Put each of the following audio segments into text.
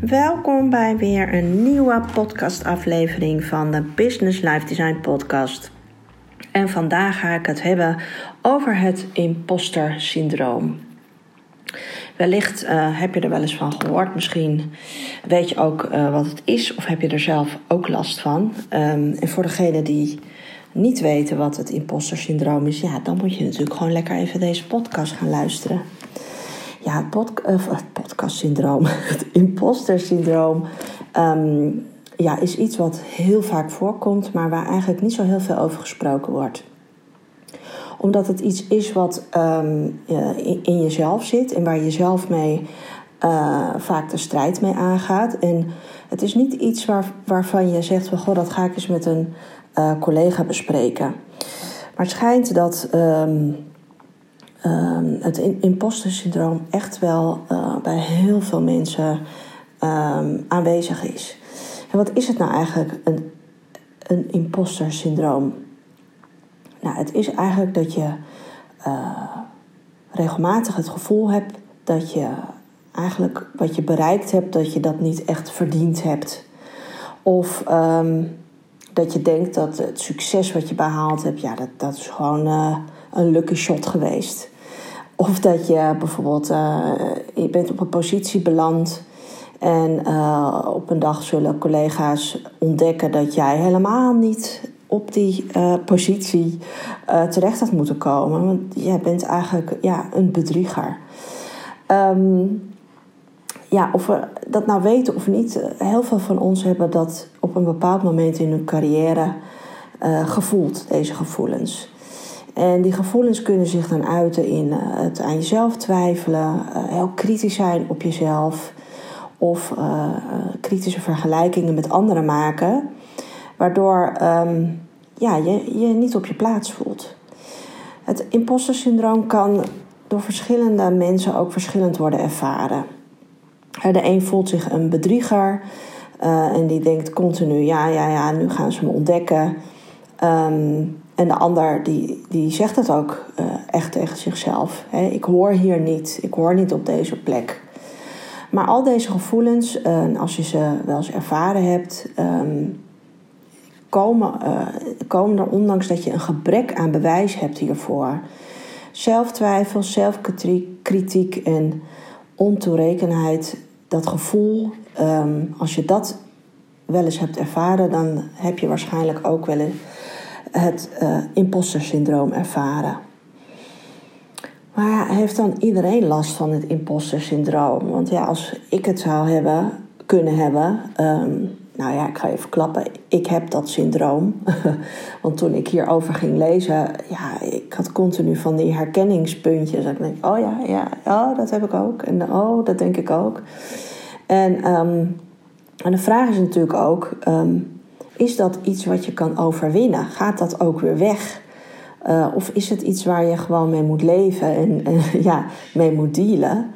Welkom bij weer een nieuwe podcastaflevering van de Business Life Design Podcast. En vandaag ga ik het hebben over het imposter syndroom. Wellicht uh, heb je er wel eens van gehoord. Misschien weet je ook uh, wat het is of heb je er zelf ook last van. Um, en voor degenen die niet weten wat het imposter syndroom is, ja, dan moet je natuurlijk gewoon lekker even deze podcast gaan luisteren. Ja, het, pod, uh, het podcastsyndroom, het imposter-syndroom, um, ja, is iets wat heel vaak voorkomt, maar waar eigenlijk niet zo heel veel over gesproken wordt omdat het iets is wat um, in, in, jezelf zit en waar je zelf mee uh, vaak de strijd mee aangaat. En het is niet iets waar, waarvan je zegt: van, Goh, dat ga ik eens met een collega bespreken. Maar het schijnt dat um, um, het imposter-syndroom echt wel uh, bij heel veel mensen aanwezig is. En wat is het nou eigenlijk, een, een imposter-syndroom? Nou, het is eigenlijk dat je uh, regelmatig het gevoel hebt dat je eigenlijk wat je bereikt hebt, dat je dat niet echt verdiend hebt. Of um, dat je denkt dat het succes wat je behaald hebt, ja, dat, dat is gewoon uh, een lucky shot geweest. Of dat je bijvoorbeeld, uh, je bent op een positie beland en uh, op een dag zullen collega's ontdekken dat jij helemaal niet op die uh, positie terecht had moeten komen. Want jij bent eigenlijk ja, een bedrieger. Um, ja, of we dat nou weten of niet, heel veel van ons hebben dat op een bepaald moment in hun carrière gevoeld, deze gevoelens. En die gevoelens kunnen zich dan uiten in het aan jezelf twijfelen, heel kritisch zijn op jezelf of kritische vergelijkingen met anderen maken. Waardoor um, ja, je je niet op je plaats voelt. Het imposter syndroom kan door verschillende mensen ook verschillend worden ervaren. De een voelt zich een bedrieger en die denkt continu: ja, ja, ja, nu gaan ze me ontdekken. Um, en de ander die, die zegt het ook uh, echt tegen zichzelf: hè, ik hoor hier niet, ik hoor niet op deze plek. Maar al deze gevoelens, uh, als je ze wel eens ervaren hebt, um, komen, uh, komen er ondanks dat je een gebrek aan bewijs hebt hiervoor. Zelftwijfel, zelfkritiek en ontoerekenheid, dat gevoel, um, als je dat wel eens hebt ervaren, dan heb je waarschijnlijk ook wel eens het uh, imposter syndroom ervaren. Maar heeft dan iedereen last van het imposter syndroom? Want ja, als ik het zou hebben, kunnen hebben, um, nou ja, ik ga even klappen. Ik heb dat syndroom. Want toen ik hierover ging lezen, ja, ik had continu van die herkenningspuntjes. Dat ik denk, oh ja, ja, oh, dat heb ik ook. En oh, dat denk ik ook. En, um, en de vraag is natuurlijk ook, um, is dat iets wat je kan overwinnen? Gaat dat ook weer weg? Uh, of is het iets waar je gewoon mee moet leven en, ja, mee moet dealen?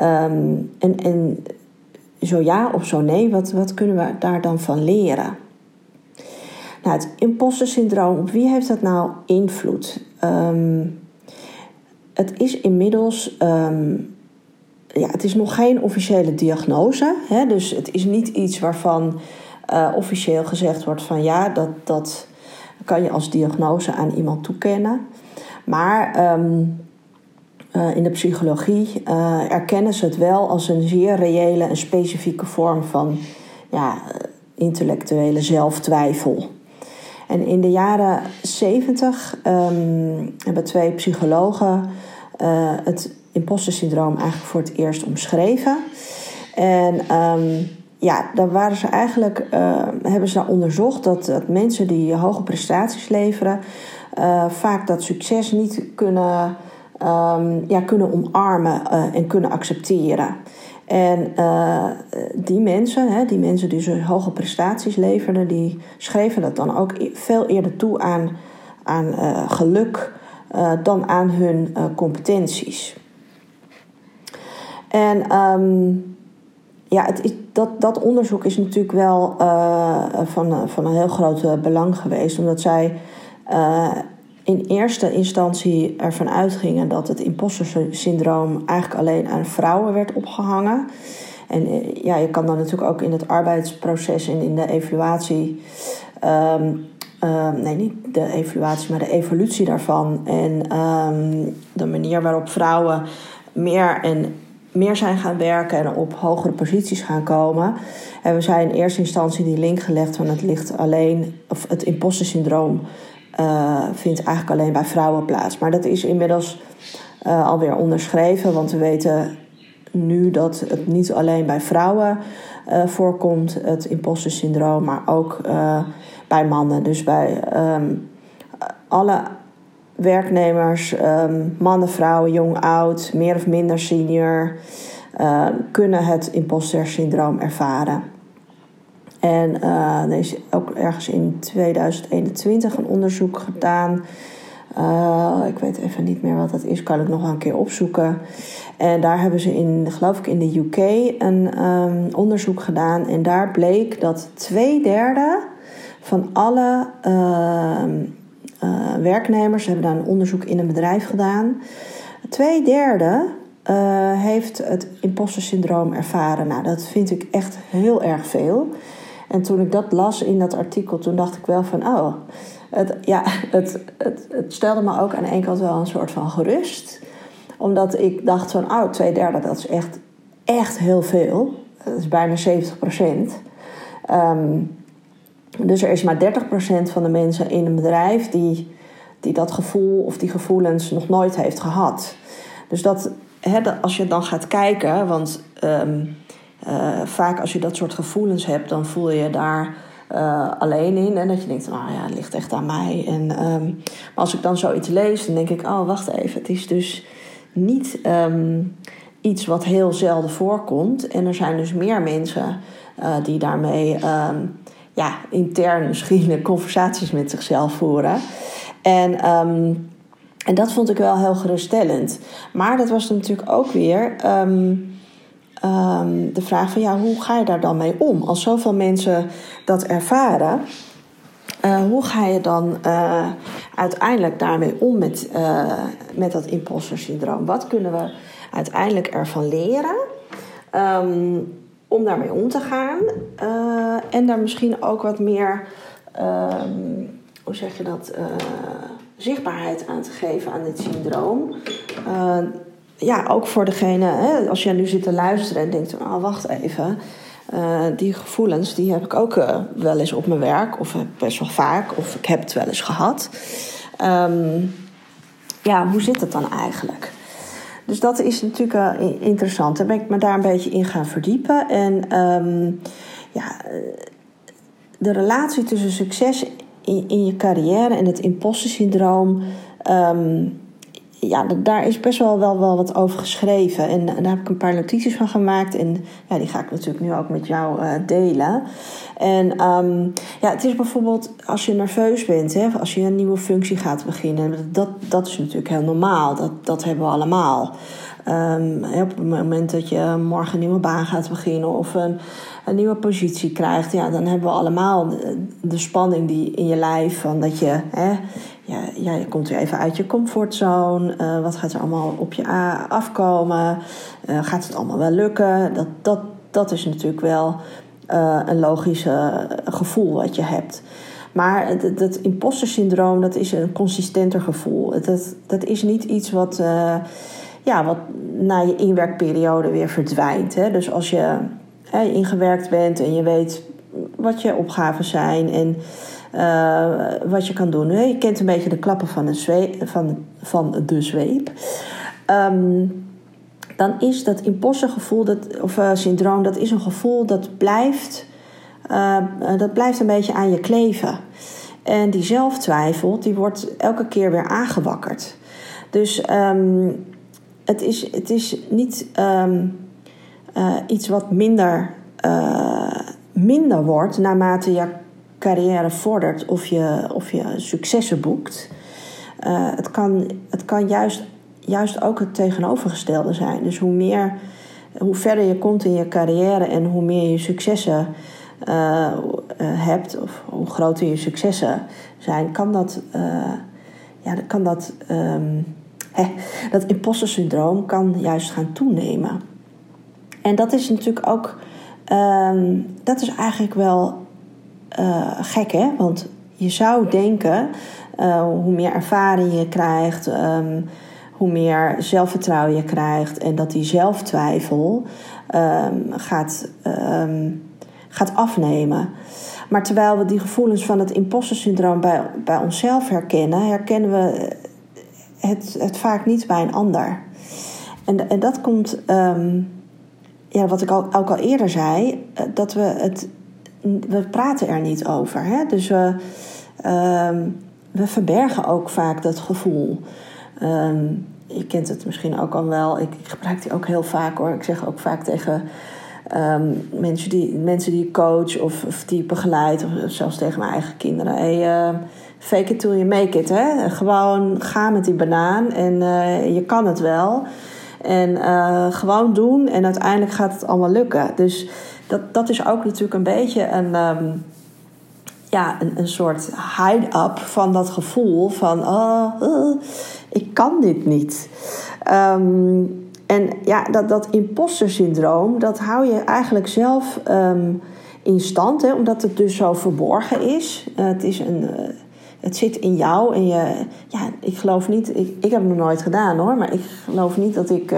Um, en, en zo ja of zo nee, wat, wat kunnen we daar dan van leren? Nou, het imposter syndroom, op wie heeft dat nou invloed? Um, het is inmiddels, um, ja, het is nog geen officiële diagnose. Hè? Dus het is niet iets waarvan uh, officieel gezegd wordt van ja, dat, dat kan je als diagnose aan iemand toekennen. Maar um, uh, in de psychologie uh, erkennen ze het wel als een zeer reële en specifieke vorm van ja, intellectuele zelftwijfel. En in de jaren 70 um, hebben twee psychologen uh, het imposter-syndroom eigenlijk voor het eerst omschreven. En um, ja, daar waren ze eigenlijk, hebben ze onderzocht dat, dat mensen die hoge prestaties leveren, vaak dat succes niet kunnen um, ja, kunnen omarmen uh, en kunnen accepteren. En die mensen, hè, die mensen die zo hoge prestaties leverden, die schreven dat dan ook e-, veel eerder toe aan, aan geluk dan aan hun competenties. En um, ja, het dat, dat onderzoek is natuurlijk wel van, van een heel groot belang geweest, omdat zij in eerste instantie ervan uitgingen dat het imposter syndroom eigenlijk alleen aan vrouwen werd opgehangen. En ja, je kan dan natuurlijk ook in het arbeidsproces en in de evaluatie. Ehm, nee, niet de evaluatie, maar de evolutie daarvan. En ehm, de manier waarop vrouwen meer en meer zijn gaan werken en op hogere posities gaan komen. En we zijn in eerste instantie die link gelegd van het ligt alleen, of het imposter syndroom uh, vindt eigenlijk alleen bij vrouwen plaats. Maar dat is inmiddels uh, alweer onderschreven, want we weten nu dat het niet alleen bij vrouwen uh, voorkomt, het imposter syndroom, maar ook bij mannen. Dus bij um, alle werknemers, um, mannen, vrouwen, jong, oud, meer of minder senior, kunnen het imposter syndroom ervaren. En uh, er is ook ergens in 2021 een onderzoek gedaan. Uh, ik weet even niet meer wat dat is, kan ik nog een keer opzoeken. En daar hebben ze in, geloof ik, in de UK een um, onderzoek gedaan. En daar bleek dat twee derde van alle uh, werknemers, hebben daar een onderzoek in een bedrijf gedaan. Twee derde heeft het imposter syndroom ervaren. Nou, dat vind ik echt heel erg veel. En toen ik dat las in dat artikel, toen dacht ik wel van, oh, het, ja, het, het, het stelde me ook aan de ene kant wel een soort van gerust. Omdat ik dacht van, oh, twee derde, dat is echt, echt heel veel. Dat is bijna 70 procent. Ehm, dus er is maar 30 procent van de mensen in een bedrijf die, die dat gevoel of die gevoelens nog nooit heeft gehad. Dus dat, als je dan gaat kijken, want ehm, uh, vaak als je dat soort gevoelens hebt, dan voel je je daar uh, alleen in. En dat je denkt, nou ja, het ligt echt aan mij. En, um, maar als ik dan zoiets lees, dan denk ik, oh wacht even. Het is dus niet um, iets wat heel zelden voorkomt. En er zijn dus meer mensen uh, die daarmee ja, intern misschien conversaties met zichzelf voeren. En, en dat vond ik wel heel geruststellend. Maar dat was natuurlijk ook weer um, de vraag van ja, hoe ga je daar dan mee om? Als zoveel mensen dat ervaren, uh, hoe ga je dan uh, uiteindelijk daarmee om met, uh, met dat imposter syndroom? Wat kunnen we uiteindelijk ervan leren um, om daarmee om te gaan? en daar misschien ook wat meer, um, hoe zeg je dat, zichtbaarheid aan te geven aan dit syndroom ja, ook voor degene, hè, als jij nu zit te luisteren en denkt: oh, wacht even. Die gevoelens die heb ik ook wel eens op mijn werk, of best wel vaak, of ik heb het wel eens gehad. Um, ja, hoe zit het dan eigenlijk? Dus dat is natuurlijk uh, interessant. Daar ben ik me daar een beetje in gaan verdiepen. En um, ja, de relatie tussen succes in, je carrière en het imposter syndroom. Um, ja, daar is best wel, wel, wel wat over geschreven. En, daar heb ik een paar notities van gemaakt. En ja, die ga ik natuurlijk nu ook met jou uh, delen. En um, ja, het is bijvoorbeeld als je nerveus bent, hè, als je een nieuwe functie gaat beginnen. Dat, dat is natuurlijk heel normaal. Dat, dat hebben we allemaal. Um, op het moment dat je morgen een nieuwe baan gaat beginnen of een, een nieuwe positie krijgt, ja, dan hebben we allemaal de, de spanning die in je lijf van dat je hè, ja, ja, je komt weer even uit je comfortzone. Uh, wat gaat er allemaal op je afkomen? Uh, gaat het allemaal wel lukken? Dat, dat, dat is natuurlijk wel uh, een logisch gevoel wat je hebt. Maar dat, dat dat is een consistenter gevoel. Dat, dat is niet iets wat, ja, wat na je inwerkperiode weer verdwijnt. Hè? Dus als je ingewerkt bent en je weet wat je opgaven zijn en uh, wat je kan doen. Je kent een beetje de klappen van, zweep, van, van de zweep. Um, dan is dat impostergevoel, dat, of uh, syndroom, dat is een gevoel dat blijft, uh, dat blijft een beetje aan je kleven. En die zelftwijfel, die wordt elke keer weer aangewakkerd. Dus um, het, is, het is niet um, iets wat minder, minder wordt naarmate je carrière vordert of je, of je successen boekt. Uh, het kan, het kan juist, juist ook het tegenovergestelde zijn. Dus hoe, meer, hoe verder je komt in je carrière en hoe meer je successen uh, hebt, of hoe groter je successen zijn, kan dat, ja, kan dat, hè, dat imposter syndroom kan juist gaan toenemen. En dat is natuurlijk ook, ehm, dat is eigenlijk wel uh, gek hè, want je zou denken, uh, hoe meer ervaring je krijgt, um, hoe meer zelfvertrouwen je krijgt en dat die zelftwijfel um, gaat, gaat afnemen. Maar terwijl we die gevoelens van het imposter syndroom bij, bij onszelf herkennen, herkennen we het, het vaak niet bij een ander. En, en dat komt, ja, wat ik al, ook al eerder zei, eh, dat we het, we praten er niet over. Hè? Dus we, um, we verbergen ook vaak dat gevoel. Um, je kent het misschien ook al wel. Ik, ik, gebruik die ook heel vaak hoor. Ik zeg ook vaak tegen um, mensen, die, mensen die ik coach of, of die begeleid, of zelfs tegen mijn eigen kinderen. Hey, fake it till you make it. Hè? Gewoon ga met die banaan en uh, je kan het wel. En uh, gewoon doen en uiteindelijk gaat het allemaal lukken. Dus dat, dat is ook natuurlijk een beetje een, um, ja, een, een soort hide-up van dat gevoel van: oh, ik kan dit niet. Um, en ja, dat, dat imposter syndroom, dat hou je eigenlijk zelf um, in stand, hè, omdat het dus zo verborgen is. Uh, het, is een, uh, het zit in jou en je, ja, ik geloof niet, ik, ik heb het nog nooit gedaan hoor, maar ik geloof niet dat ik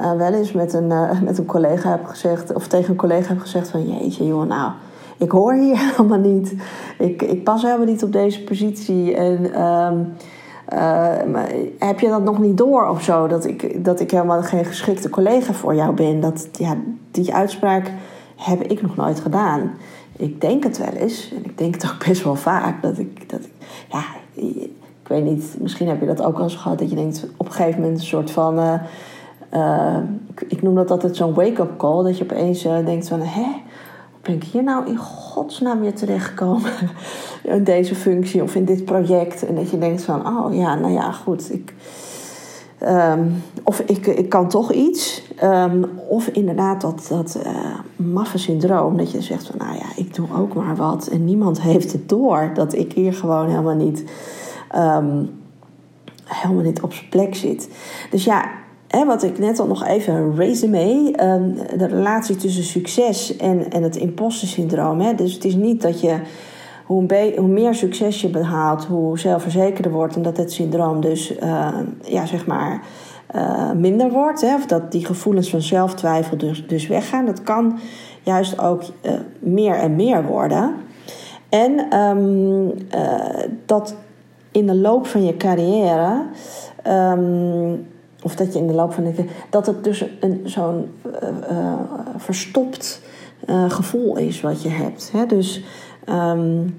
uh, wel eens met een, met een collega heb gezegd, of tegen een collega heb gezegd van jeetje joh, nou, ik hoor hier helemaal niet. Ik, ik pas helemaal niet op deze positie en... Um, uh, heb je dat nog niet door of zo? Dat ik, dat ik helemaal geen geschikte collega voor jou ben. Dat, ja, die uitspraak heb ik nog nooit gedaan. Ik denk het wel eens. En ik denk het ook best wel vaak. Dat ik, dat ik ja, ik weet niet. Misschien heb je dat ook al eens gehad. Dat je denkt op een gegeven moment een soort van... uh, ik, noem dat altijd zo'n wake-up call. Dat je opeens denkt van... Hè? ben ik hier nou in godsnaam weer terechtgekomen? in deze functie of in dit project. En dat je denkt van, oh ja, nou ja, goed. Ik, um, of ik, ik kan toch iets. Um, of inderdaad dat, dat uh, maffe syndroom. Dat je zegt van, nou ja, ik doe ook maar wat. En niemand heeft het door dat ik hier gewoon helemaal niet... Um, helemaal niet op zijn plek zit. Dus ja, hè, wat ik net al nog even een resume, um, de relatie tussen succes en, en het imposter syndroom. Hè. Dus het is niet dat je hoe, hoe meer succes je behaalt, hoe zelfverzekerder wordt en dat het syndroom dus uh, ja, zeg maar, uh, minder wordt. Hè, of dat die gevoelens van zelftwijfel dus, dus weggaan. Dat kan juist ook uh, meer en meer worden. En um, dat in de loop van je carrière. Of dat je in de loop van de dat het dus zo'n uh, uh, verstopt uh, gevoel is wat je hebt. Hè? Dus um,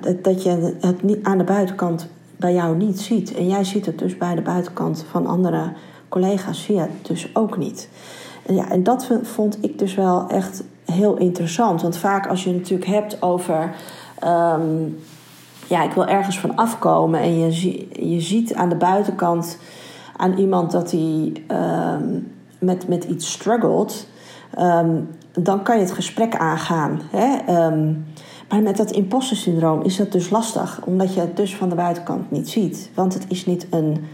dat, dat je het niet aan de buitenkant bij jou niet ziet. En jij ziet het dus bij de buitenkant van andere collega's, zie je het dus ook niet. En, ja, en dat vond ik dus wel echt heel interessant. Want vaak als je het natuurlijk hebt over. Um, ja, ik wil ergens van afkomen en je, je ziet aan de buitenkant aan iemand dat hij um, met, met iets struggelt, um, dan kan je het gesprek aangaan. Hè? Um, maar met dat imposter syndroom is dat dus lastig, omdat je het dus van de buitenkant niet ziet. Want het is niet een,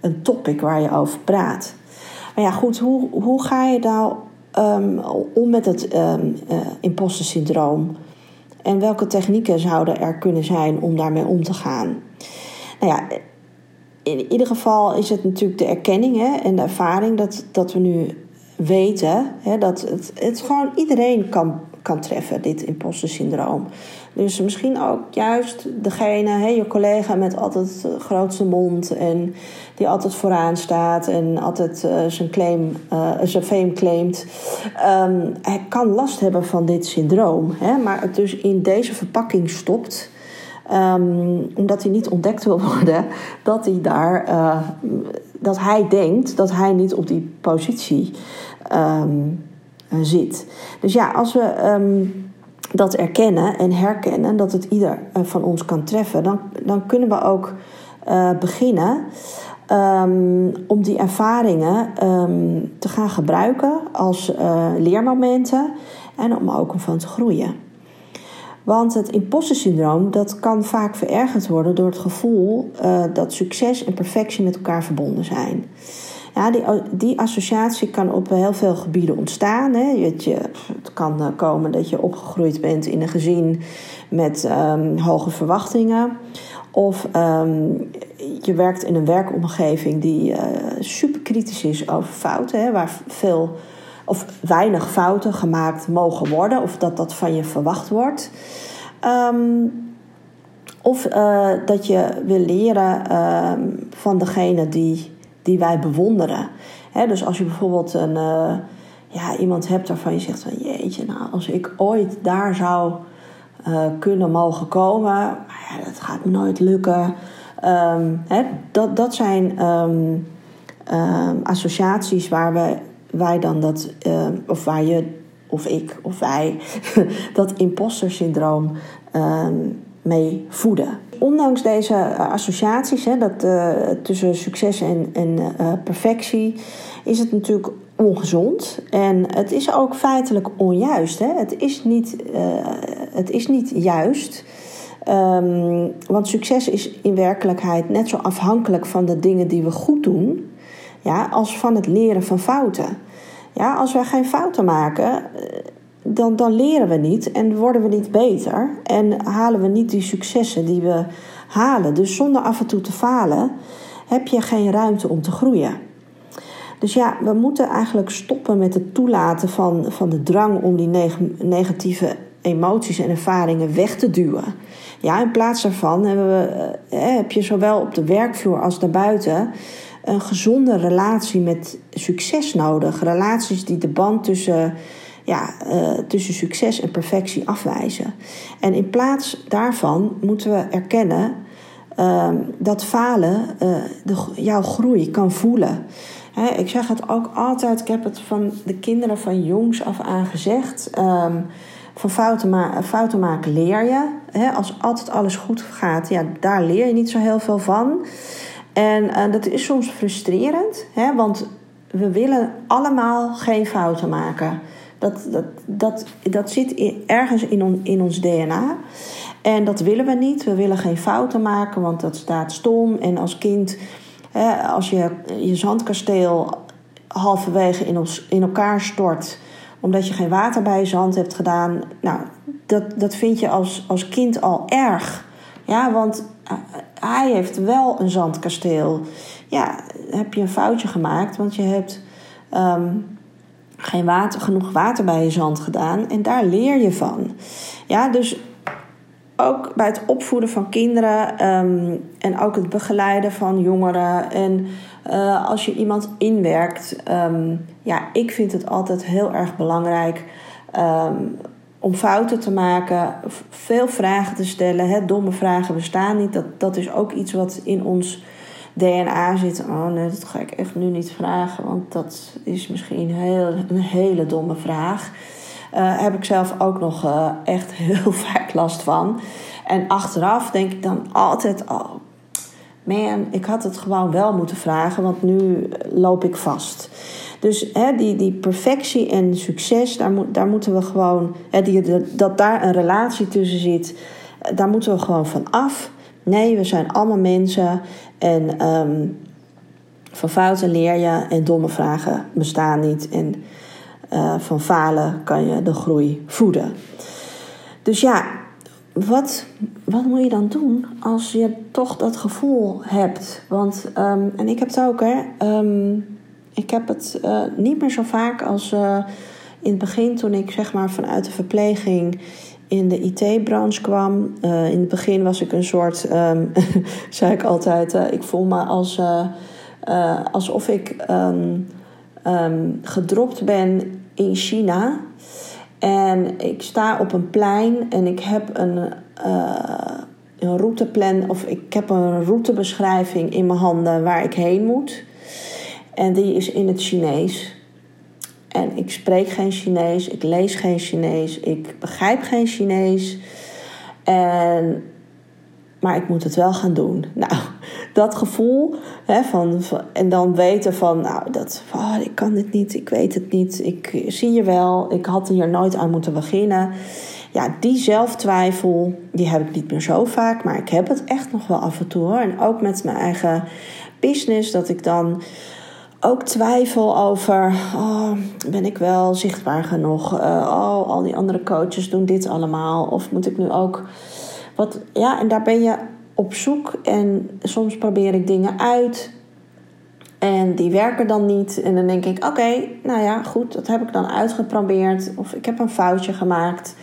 een topic waar je over praat. Maar ja, goed, hoe, hoe ga je nou om met het um, imposter syndroom? En welke technieken zouden er kunnen zijn om daarmee om te gaan? Nou ja, in ieder geval is het natuurlijk de erkenning hè, en de ervaring dat, dat we nu weten hè, dat het, het gewoon iedereen kan, kan treffen, dit imposter syndroom. Dus misschien ook juist degene, hè, je collega met altijd de grootste mond en die altijd vooraan staat en altijd uh, zijn, claim, uh, zijn fame claimt. Um, hij kan last hebben van dit syndroom, hè, maar het dus in deze verpakking stopt. Um, omdat hij niet ontdekt wil worden dat hij daar, uh, dat hij denkt dat hij niet op die positie um, zit. Dus ja, als we um, dat erkennen en herkennen dat het ieder uh, van ons kan treffen, dan, dan kunnen we ook uh, beginnen om die ervaringen te gaan gebruiken als leermomenten en om ook van te groeien. Want het imposter dat kan vaak verergerd worden door het gevoel uh, dat succes en perfectie met elkaar verbonden zijn. Ja, die, die associatie kan op heel veel gebieden ontstaan. Hè. Je, het kan eh, komen dat je opgegroeid bent in een gezin met um, hoge verwachtingen. Of um, je werkt in een werkomgeving die uh, super kritisch is over fouten, waar veel of weinig fouten gemaakt mogen worden, of dat dat van je verwacht wordt. Um, of uh, dat je wil leren uh, van degene die, die wij bewonderen. Dus als je bijvoorbeeld een, uh, ja, iemand hebt waarvan je zegt van jeetje, nou, als ik ooit daar zou uh, kunnen mogen komen, maar ja, dat gaat nooit lukken. Um, dat, dat zijn associaties waar we, wij dan dat, of waar je, of ik, of wij, dat imposter syndroom mee voeden. Ondanks deze associaties hè, dat, uh, tussen succes en, uh, perfectie, is het natuurlijk ongezond. En het is ook feitelijk onjuist. Hè. Het, is niet, het is niet juist. Um, want succes is in werkelijkheid net zo afhankelijk van de dingen die we goed doen, ja, als van het leren van fouten. Ja, als wij geen fouten maken, dan, dan leren we niet en worden we niet beter en halen we niet die successen die we halen. Dus zonder af en toe te falen heb je geen ruimte om te groeien. Dus ja, we moeten eigenlijk stoppen met het toelaten van, van de drang om die negatieve emoties en ervaringen weg te duwen. Ja, in plaats daarvan hebben we, eh, heb je zowel op de werkvloer als daarbuiten een gezonde relatie met succes nodig. Relaties die de band tussen ja, uh, tussen succes en perfectie afwijzen. En in plaats daarvan moeten we erkennen uh, dat falen uh, de, jouw groei kan voelen. Ik zeg het ook altijd, ik heb het van de kinderen van jongs af aan gezegd. Um, van fouten, fouten, maken leer je. Als altijd alles goed gaat, ja, daar leer je niet zo heel veel van. En uh, dat is soms frustrerend, hè, want we willen allemaal geen fouten maken. Dat, dat, dat, dat zit ergens in, in ons DNA. En dat willen we niet. We willen geen fouten maken, want dat staat stom. En als kind, hè, als je je zandkasteel halverwege in, ons, in elkaar stort omdat je geen water bij je zand hebt gedaan. Nou, dat, dat vind je als, als kind al erg. Ja, want hij heeft wel een zandkasteel. Ja, heb je een foutje gemaakt, want je hebt um, geen water, genoeg water bij je zand gedaan. En daar leer je van. Ja, dus ook bij het opvoeden van kinderen um, en ook het begeleiden van jongeren. En uh, als je iemand inwerkt, um, ja, ik vind het altijd heel erg belangrijk om fouten te maken, veel vragen te stellen. Hè. Domme vragen bestaan niet. Dat, dat is ook iets wat in ons DNA zit. Oh nee, dat ga ik echt nu niet vragen, want dat is misschien heel, een hele domme vraag. Uh, heb ik zelf ook nog uh, echt heel vaak last van. En achteraf denk ik dan altijd: oh man, ik had het gewoon wel moeten vragen, want nu loop ik vast. Dus hè, die, die perfectie en succes, daar, daar moeten we gewoon, hè, die, dat daar een relatie tussen zit, daar moeten we gewoon van af. Nee, we zijn allemaal mensen en um, van fouten leer je en domme vragen bestaan niet. En uh, van falen kan je de groei voeden. Dus ja, wat, wat moet je dan doen als je toch dat gevoel hebt? Want, um, en ik heb het ook, hè. Um, ik heb het uh, niet meer zo vaak als uh, in het begin toen ik zeg maar vanuit de verpleging in de IT-branche kwam. Uh, in het begin was ik een soort, um, zei ik altijd, ik voel me als, alsof ik um, um, gedropt ben in China. En ik sta op een plein en ik heb een, een routeplan, of ik heb een routebeschrijving in mijn handen waar ik heen moet. En die is in het Chinees. En ik spreek geen Chinees, ik lees geen Chinees, ik begrijp geen Chinees. En, maar ik moet het wel gaan doen. Nou, dat gevoel hè, van, en dan weten van, nou, dat, oh, ik kan dit niet, ik weet het niet, ik zie je wel, ik had hier nooit aan moeten beginnen. Ja, die zelftwijfel, die heb ik niet meer zo vaak, maar ik heb het echt nog wel af en toe hoor. En ook met mijn eigen business, dat ik dan ook twijfel over, oh, ben ik wel zichtbaar genoeg? Uh, oh, al die andere coaches doen dit allemaal. Of moet ik nu ook wat, ja, en daar ben je op zoek en soms probeer ik dingen uit en die werken dan niet. En dan denk ik, oké, nou ja, goed, dat heb ik dan uitgeprobeerd. Of ik heb een foutje gemaakt.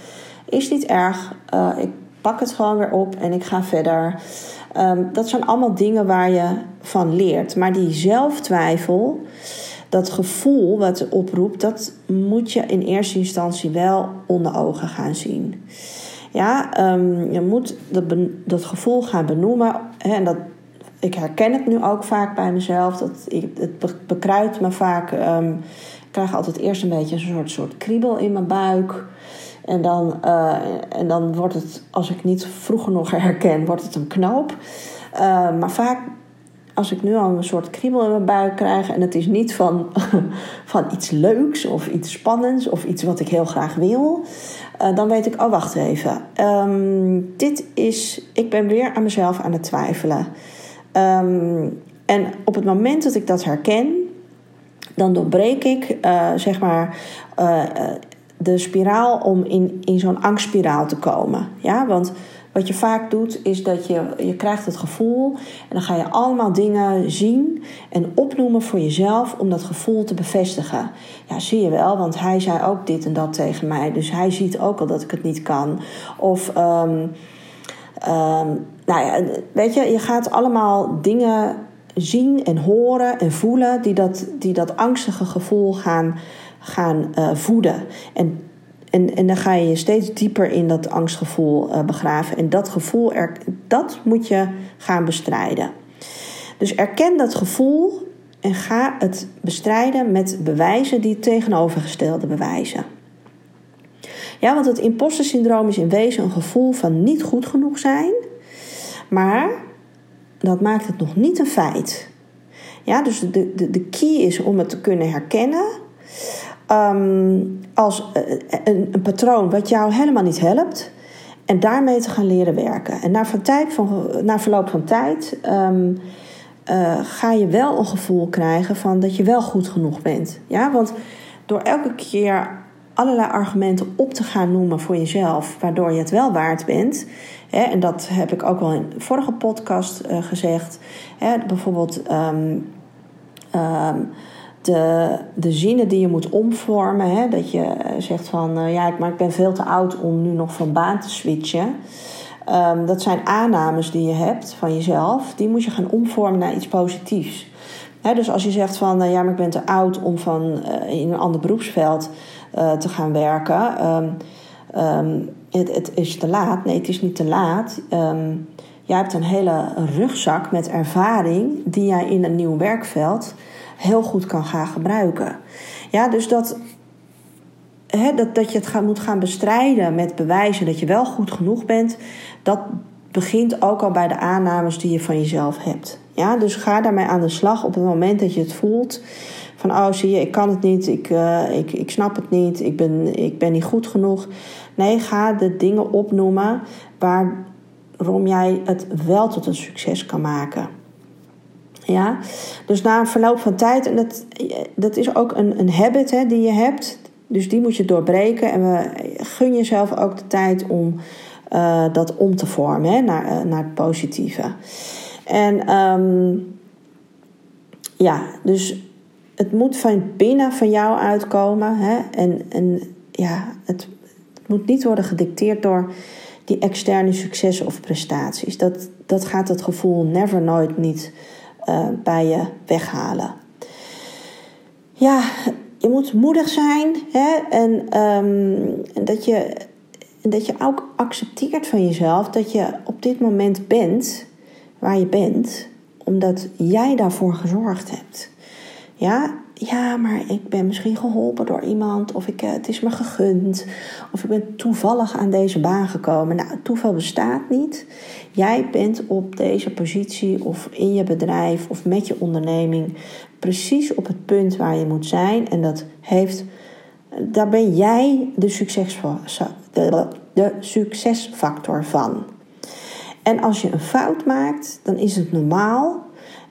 Is niet erg. Uh, ik pak het gewoon weer op en ik ga verder. Um, dat zijn allemaal dingen waar je van leert. Maar die zelftwijfel, dat gevoel wat het oproept, dat moet je in eerste instantie wel onder ogen gaan zien. Ja, um, je moet dat, dat gevoel gaan benoemen. Hè, en dat, ik herken het nu ook vaak bij mezelf. Dat ik, het bekruidt me vaak. Um, ik krijg altijd eerst een beetje een soort, soort kriebel in mijn buik. En dan, uh, en dan wordt het, als ik niet vroeg genoeg herken, wordt het een knoop. Uh, maar vaak, als ik nu al een soort kriebel in mijn buik krijg... en het is niet van, van iets leuks of iets spannends... of iets wat ik heel graag wil... Uh, dan weet ik, oh wacht even. Um, dit is, ik ben weer aan mezelf aan het twijfelen. Um, en op het moment dat ik dat herken, dan doorbreek ik, zeg maar, de spiraal om in, in zo'n angstspiraal te komen. Ja, want wat je vaak doet, is dat je, je krijgt het gevoel en dan ga je allemaal dingen zien en opnoemen voor jezelf om dat gevoel te bevestigen. Ja, zie je wel, want hij zei ook dit en dat tegen mij, dus hij ziet ook al dat ik het niet kan. Of, um, um, nou ja, weet je, je gaat allemaal dingen zien en horen en voelen die dat, die dat angstige gevoel gaan gaan uh, voeden. En, en, en dan ga je je steeds dieper in dat angstgevoel uh, begraven. En dat gevoel, er, dat moet je gaan bestrijden. Dus erken dat gevoel en ga het bestrijden met bewijzen die tegenovergestelde bewijzen. Ja, want het imposter syndroom is in wezen een gevoel van niet goed genoeg zijn, maar dat maakt het nog niet een feit. Ja, dus de, de, de key is om het te kunnen herkennen um, als eh, een, een, patroon wat jou helemaal niet helpt. En daarmee te gaan leren werken. En na, tijd, van, na verloop van tijd um, uh, ga je wel een gevoel krijgen van dat je wel goed genoeg bent. Ja, want door elke keer allerlei argumenten op te gaan noemen voor jezelf, waardoor je het wel waard bent. Hè, en dat heb ik ook wel in de vorige podcast gezegd. Hè, bijvoorbeeld. Um, de, de zinnen die je moet omvormen. Hè? Dat je eh, zegt van uh, ja, maar ik ben veel te oud om nu nog van baan te switchen. Um, dat zijn aannames die je hebt van jezelf. Die moet je gaan omvormen naar iets positiefs. dus als je zegt van uh, ja, maar ik ben te oud om van, in een ander beroepsveld te gaan werken. Um, um, het, het, is te laat. Nee, het is niet te laat. jij hebt een hele rugzak met ervaring die jij in een nieuw werkveld heel goed kan gaan gebruiken. Ja, dus dat, hè, dat, dat je het gaan, moet gaan bestrijden met bewijzen dat je wel goed genoeg bent, dat begint ook al bij de aannames die je van jezelf hebt. Ja, dus ga daarmee aan de slag op het moment dat je het voelt. Van oh, zie je, ik kan het niet, ik, uh, ik, ik snap het niet, ik ben, ik ben niet goed genoeg. Nee, ga de dingen opnoemen waarom jij het wel tot een succes kan maken. Ja? Dus na een verloop van tijd, en dat, dat is ook een, een habit hè, die je hebt, dus die moet je doorbreken. En we, gun jezelf ook de tijd om uh, dat om te vormen hè, naar, uh, naar het positieve. En um, ja, dus het moet van binnen van jou uitkomen. Hè? En, en ja, het, het moet niet worden gedicteerd door die externe successen of prestaties. Dat, dat gaat het gevoel never nooit niet uh, bij je weghalen. Ja, je moet moedig zijn hè? En um, dat, je, dat je ook accepteert van jezelf dat je op dit moment bent waar je bent, omdat jij daarvoor gezorgd hebt. Ja, ja, maar ik ben misschien geholpen door iemand, of ik, eh, het is me gegund, of ik ben toevallig aan deze baan gekomen. Nou, toeval bestaat niet. Jij bent op deze positie of in je bedrijf of met je onderneming precies op het punt waar je moet zijn. En dat heeft, daar ben jij de, de succesfactor van. En als je een fout maakt, dan is het normaal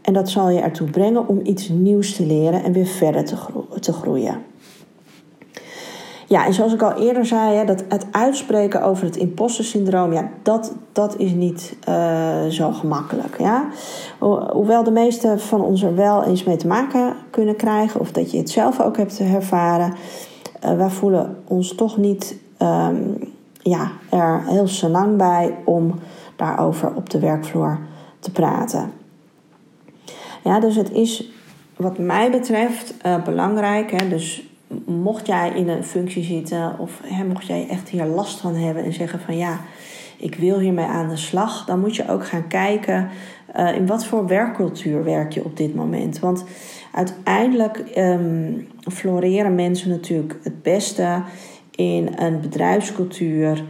En dat zal je ertoe brengen om iets nieuws te leren en weer verder te, te groeien. Ja, en zoals ik al eerder zei, dat het uitspreken over het imposter syndroom, ja, dat, dat is niet uh, zo gemakkelijk. Ja? hoewel de meeste van ons er wel eens mee te maken kunnen krijgen, of dat je het zelf ook hebt ervaren, uh, wij voelen ons toch niet um, ja, er heel senang bij om daarover op de werkvloer te praten. Ja, dus het is wat mij betreft uh, belangrijk. Hè, dus mocht jij in een functie zitten of hè, mocht jij echt hier last van hebben en zeggen van ja, ik wil hiermee aan de slag, dan moet je ook gaan kijken uh, in wat voor werkcultuur werk je op dit moment. Want uiteindelijk um, floreren mensen natuurlijk het beste in een bedrijfscultuur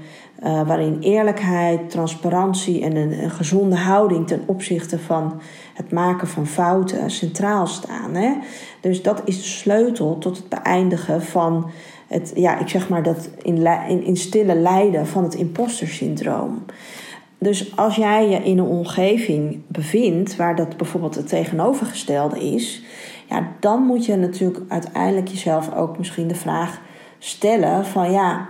uh, waarin eerlijkheid, transparantie en een, een, gezonde houding ten opzichte van het maken van fouten centraal staan. Hè? Dus dat is de sleutel tot het beëindigen van het, ja, ik zeg maar dat in, in, in stille lijden van het imposter syndroom. Dus als jij je in een omgeving bevindt waar dat bijvoorbeeld het tegenovergestelde is, ja, dan moet je natuurlijk uiteindelijk jezelf ook misschien de vraag stellen van ja,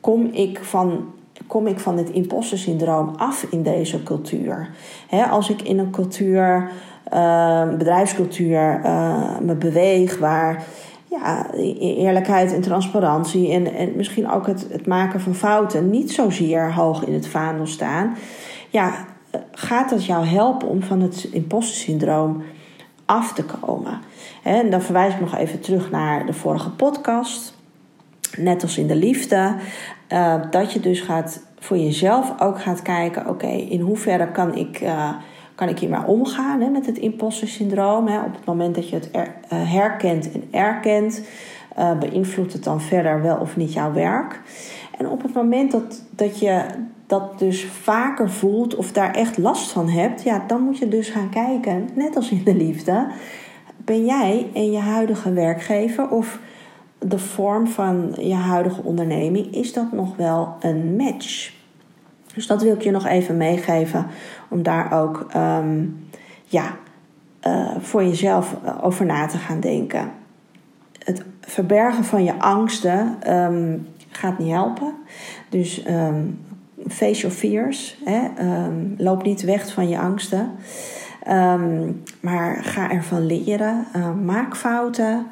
kom ik van, kom ik van dit imposter syndroom af in deze cultuur? als ik in een cultuur, uh, bedrijfscultuur, uh, me beweeg waar ja, e-, eerlijkheid en transparantie en, en misschien ook het, het maken van fouten niet zozeer hoog in het vaandel staan, ja, gaat dat jou helpen om van het imposter syndroom af te komen? En dan verwijs ik nog even terug naar de vorige podcast net als in de liefde, uh, dat je dus gaat voor jezelf ook gaat kijken: oké, in hoeverre kan ik, uh, kan ik hiermee omgaan hè, met het imposter syndroom? Hè? Op het moment dat je het uh, herkent en erkent, beïnvloedt het dan verder wel of niet jouw werk? En op het moment dat, dat je dat dus vaker voelt of daar echt last van hebt, ja, dan moet je dus gaan kijken, net als in de liefde. Ben jij en je huidige werkgever of de vorm van je huidige onderneming, is dat nog wel een match? Dus dat wil ik je nog even meegeven om daar ook ehm, ja, uh, voor jezelf eh, over na te gaan denken. Het verbergen van je angsten um, gaat niet helpen. Dus um, face your fears. Hè? loop niet weg van je angsten. maar ga ervan leren. Uh, maak fouten.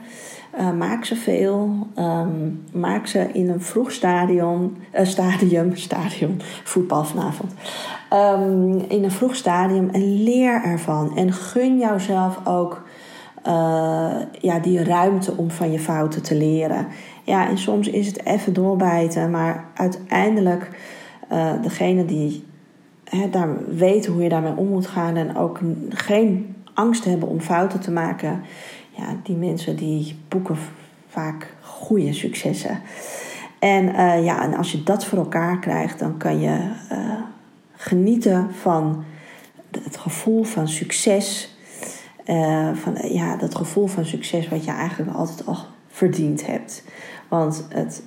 Uh, maak ze veel. Um, maak ze in een vroeg stadion, uh, stadium, stadium, voetbal vanavond. Um, in een vroeg stadium en leer ervan. En gun jouzelf ook uh, ja, die ruimte om van je fouten te leren. Ja, en soms is het even doorbijten, maar uiteindelijk degene die daar weten hoe je daarmee om moet gaan en ook geen angst hebben om fouten te maken ja, die mensen die boeken vaak goede successen. En, uh, ja, en als je dat voor elkaar krijgt, dan kan je uh, genieten van het gevoel van succes. Uh, van ja, dat gevoel van succes wat je eigenlijk altijd al verdiend hebt. Want het,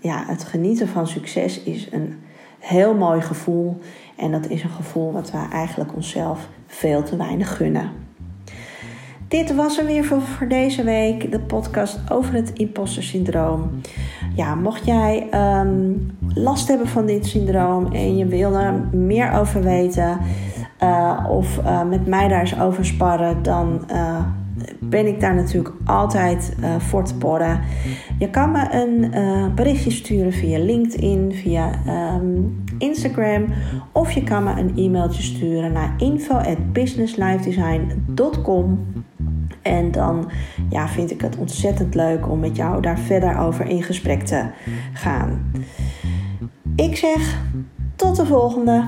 ja, het genieten van succes is een heel mooi gevoel. En dat is een gevoel wat we eigenlijk onszelf veel te weinig gunnen. Dit was er weer voor, deze week. De podcast over het imposter syndroom. Ja, mocht jij ehm, last hebben van dit syndroom en je wil er meer over weten uh, of uh, met mij daar eens over sparren, dan uh, ben ik daar natuurlijk altijd voor te porren. Je kan me een berichtje sturen via LinkedIn, via um, Instagram of je kan me een e-mailtje sturen naar info@businesslifedesign.com. En dan ja, vind ik het ontzettend leuk om met jou daar verder over in gesprek te gaan. Ik zeg tot de volgende.